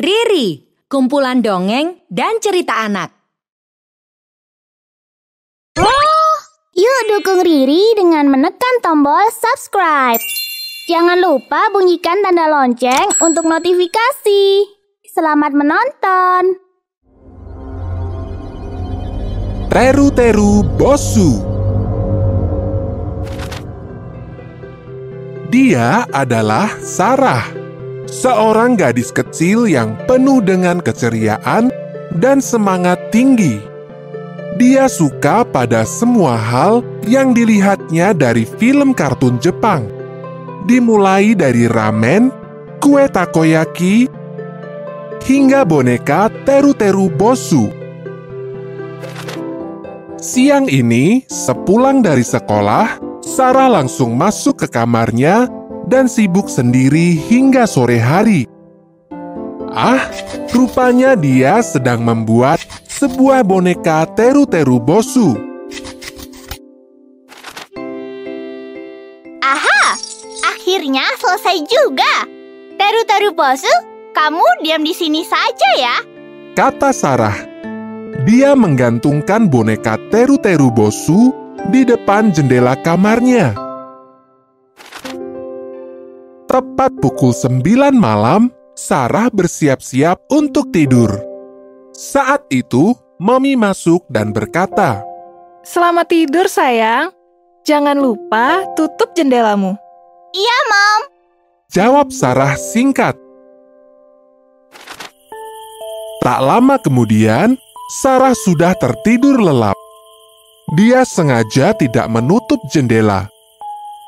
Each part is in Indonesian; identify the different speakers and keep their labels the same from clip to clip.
Speaker 1: Riri, kumpulan dongeng dan cerita anak.
Speaker 2: Yuk dukung Riri dengan menekan tombol subscribe. Jangan lupa bunyikan tanda lonceng untuk notifikasi. Selamat menonton.
Speaker 3: Teru-teru Bosu. Dia adalah Sarah, seorang gadis kecil yang penuh dengan keceriaan dan semangat tinggi. Dia suka pada semua hal yang dilihatnya dari film kartun Jepang, dimulai dari ramen, kue takoyaki, hingga boneka teru-teru bosu. Siang ini, sepulang dari sekolah, Sarah langsung masuk ke kamarnya dan sibuk sendiri hingga sore hari. Ah, rupanya dia sedang membuat sebuah boneka teru-teru bosu.
Speaker 2: Aha, akhirnya selesai juga. Teru-teru bosu, kamu diam di sini saja ya.
Speaker 3: Kata Sarah. Dia menggantungkan boneka teru-teru bosu di depan jendela kamarnya. Tepat pukul sembilan malam, Sarah bersiap-siap untuk tidur. Saat itu, Mami masuk dan berkata,
Speaker 4: Selamat tidur, sayang. Jangan lupa tutup jendelamu.
Speaker 2: Iya, Mom.
Speaker 3: Jawab Sarah singkat. Tak lama kemudian, Sarah sudah tertidur lelap. Dia sengaja tidak menutup jendela.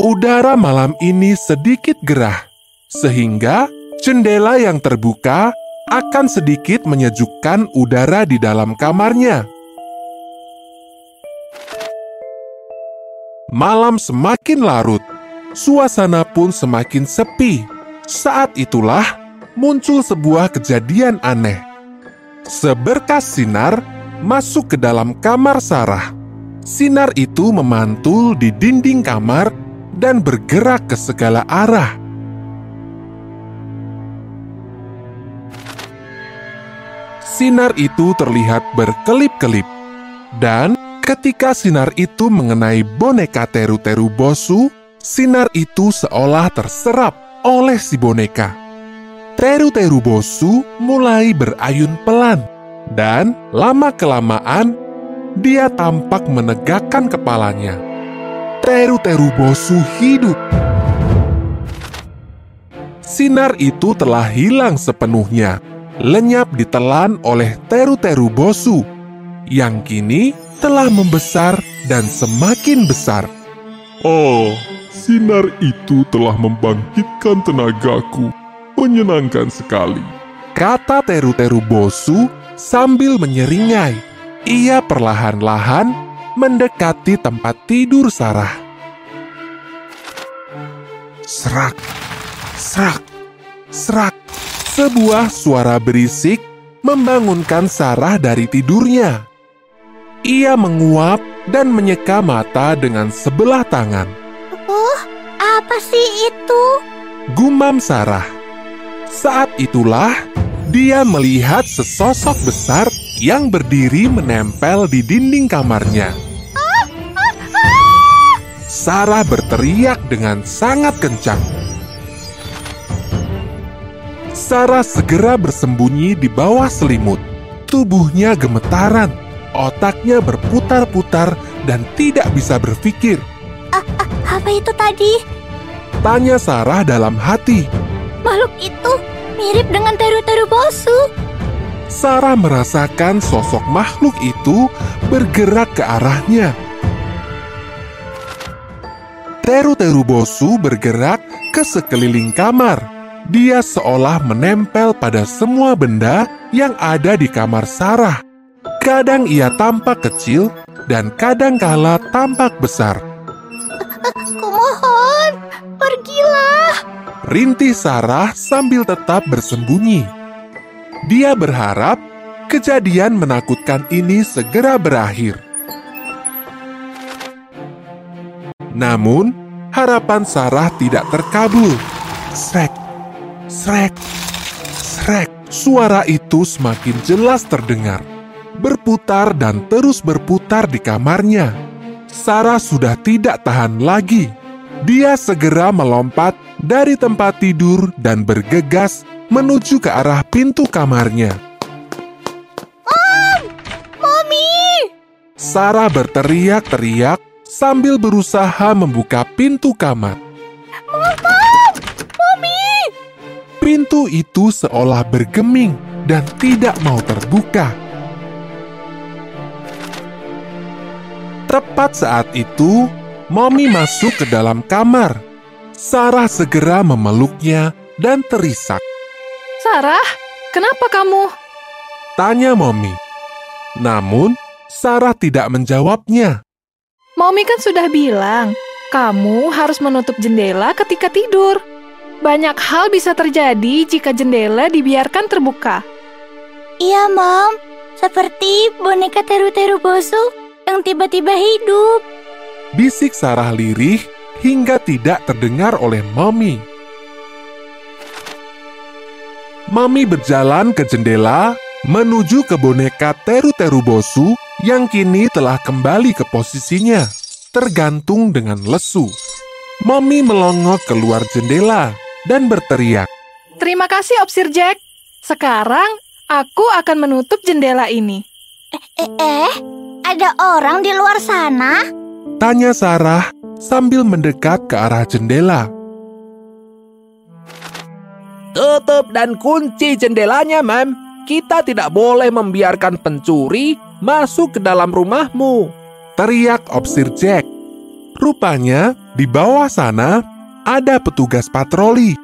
Speaker 3: Udara malam ini sedikit gerah, sehingga jendela yang terbuka akan sedikit menyejukkan udara di dalam kamarnya. Malam semakin larut, suasana pun semakin sepi. Saat itulah muncul sebuah kejadian aneh. Seberkas sinar masuk ke dalam kamar Sarah. Sinar itu memantul di dinding kamar dan bergerak ke segala arah. Sinar itu terlihat berkelip-kelip, dan ketika sinar itu mengenai boneka teru-teru bosu, sinar itu seolah terserap oleh si boneka. Teru-teru bosu mulai berayun pelan, dan lama-kelamaan dia tampak menegakkan kepalanya. Teru-teru bosu hidup. Sinar itu telah hilang sepenuhnya, lenyap ditelan oleh teru-teru bosu, yang kini telah membesar dan semakin besar.
Speaker 5: Oh, sinar itu telah membangkitkan tenagaku. Menyenangkan sekali.
Speaker 3: Kata teru-teru bosu sambil menyeringai. Ia perlahan-lahan mendekati tempat tidur Sarah. Serak, serak, serak. Sebuah suara berisik membangunkan Sarah dari tidurnya. Ia menguap dan menyeka mata dengan sebelah tangan.
Speaker 2: Oh, apa sih itu?
Speaker 3: Gumam Sarah. Saat itulah dia melihat sesosok besar yang berdiri menempel di dinding kamarnya. Sarah berteriak dengan sangat kencang. Sarah segera bersembunyi di bawah selimut. Tubuhnya gemetaran, otaknya berputar-putar dan tidak bisa berpikir.
Speaker 2: Apa itu tadi?
Speaker 3: Tanya Sarah dalam hati.
Speaker 2: Makhluk itu mirip dengan teru-teru bosu.
Speaker 3: Sarah merasakan sosok makhluk itu bergerak ke arahnya. Teru-teru bosu bergerak ke sekeliling kamar. Dia seolah menempel pada semua benda yang ada di kamar Sarah. Kadang ia tampak kecil dan kadang kala tampak besar.
Speaker 2: Kumohon, pergilah.
Speaker 3: Rintih Sarah sambil tetap bersembunyi. Dia berharap kejadian menakutkan ini segera berakhir. Namun, harapan Sarah tidak terkabul. Srek, srek, srek. suara itu semakin jelas terdengar, berputar dan terus berputar di kamarnya. Sarah sudah tidak tahan lagi. Dia segera melompat dari tempat tidur dan bergegas menuju ke arah pintu kamarnya.
Speaker 2: Mami!
Speaker 3: Sarah berteriak-teriak sambil berusaha membuka pintu kamar.
Speaker 2: Mami!
Speaker 3: Pintu itu seolah bergeming dan tidak mau terbuka. Tepat saat itu, Mommy masuk ke dalam kamar. Sarah segera memeluknya dan terisak.
Speaker 4: Sarah, kenapa kamu?
Speaker 3: Tanya Mommy. Namun, Sarah tidak menjawabnya.
Speaker 4: Mommy kan sudah bilang, kamu harus menutup jendela ketika tidur. Banyak hal bisa terjadi jika jendela dibiarkan terbuka.
Speaker 2: Iya, Mom. Seperti boneka teru-teru bosu yang tiba-tiba hidup.
Speaker 3: Bisik Sarah lirih hingga tidak terdengar oleh Mommy. Mami berjalan ke jendela menuju ke boneka teru-teru bosu yang kini telah kembali ke posisinya, tergantung dengan lesu. Mami melongok keluar jendela dan berteriak,
Speaker 4: Terima kasih, Opsir Jack. Sekarang, aku akan menutup jendela ini.
Speaker 2: Eh, eh, ada orang di luar sana?
Speaker 3: tanya Sarah sambil mendekat ke arah jendela.
Speaker 6: Tutup dan kunci jendelanya, Mem. Kita tidak boleh membiarkan pencuri masuk ke dalam rumahmu.
Speaker 3: Teriak Opsir Jack. Rupanya di bawah sana ada petugas patroli.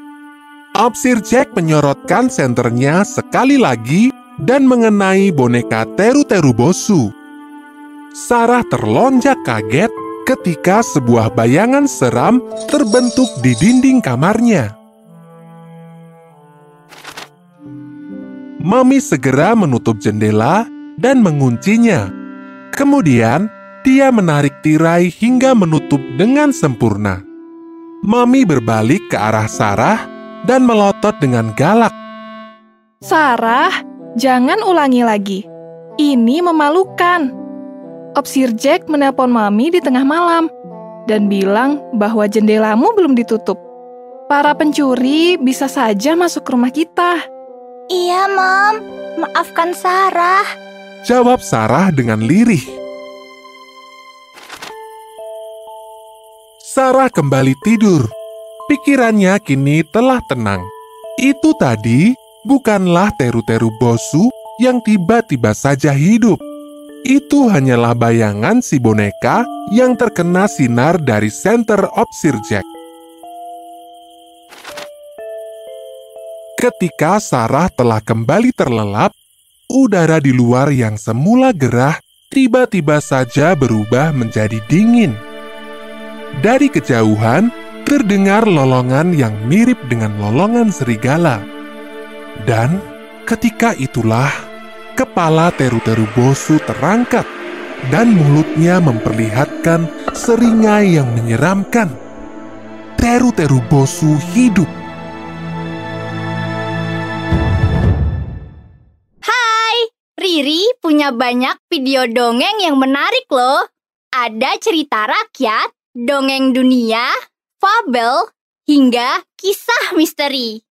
Speaker 3: Opsir Jack menyorotkan senternya sekali lagi dan mengenai boneka teru-teru bosu. Sarah terlonjak kaget ketika sebuah bayangan seram terbentuk di dinding kamarnya. Mami segera menutup jendela dan menguncinya. Kemudian, dia menarik tirai hingga menutup dengan sempurna. Mami berbalik ke arah Sarah dan melotot dengan galak.
Speaker 4: Sarah, jangan ulangi lagi. Ini memalukan. Opsir Jack menelpon Mami di tengah malam dan bilang bahwa jendelamu belum ditutup. Para pencuri bisa saja masuk ke rumah kita.
Speaker 2: Iya, Mom. Maafkan Sarah.
Speaker 3: Jawab Sarah dengan lirih. Sarah kembali tidur. Pikirannya kini telah tenang. Itu tadi bukanlah teru-teru bosu yang tiba-tiba saja hidup. Itu hanyalah bayangan si boneka yang terkena sinar dari Center of Sir Ketika Sarah telah kembali terlelap, udara di luar yang semula gerah tiba-tiba saja berubah menjadi dingin. Dari kejauhan, terdengar lolongan yang mirip dengan lolongan serigala. Dan ketika itulah, kepala teru-teru bosu terangkat dan mulutnya memperlihatkan seringai yang menyeramkan. Teru-teru bosu hidup.
Speaker 2: Punya banyak video dongeng yang menarik loh. Ada cerita rakyat, dongeng dunia, fabel, hingga kisah misteri.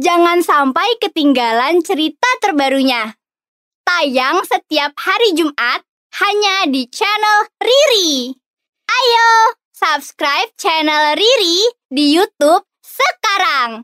Speaker 2: Jangan sampai ketinggalan cerita terbarunya. Tayang setiap hari Jumat hanya di channel Riri. Ayo, subscribe channel Riri di YouTube sekarang.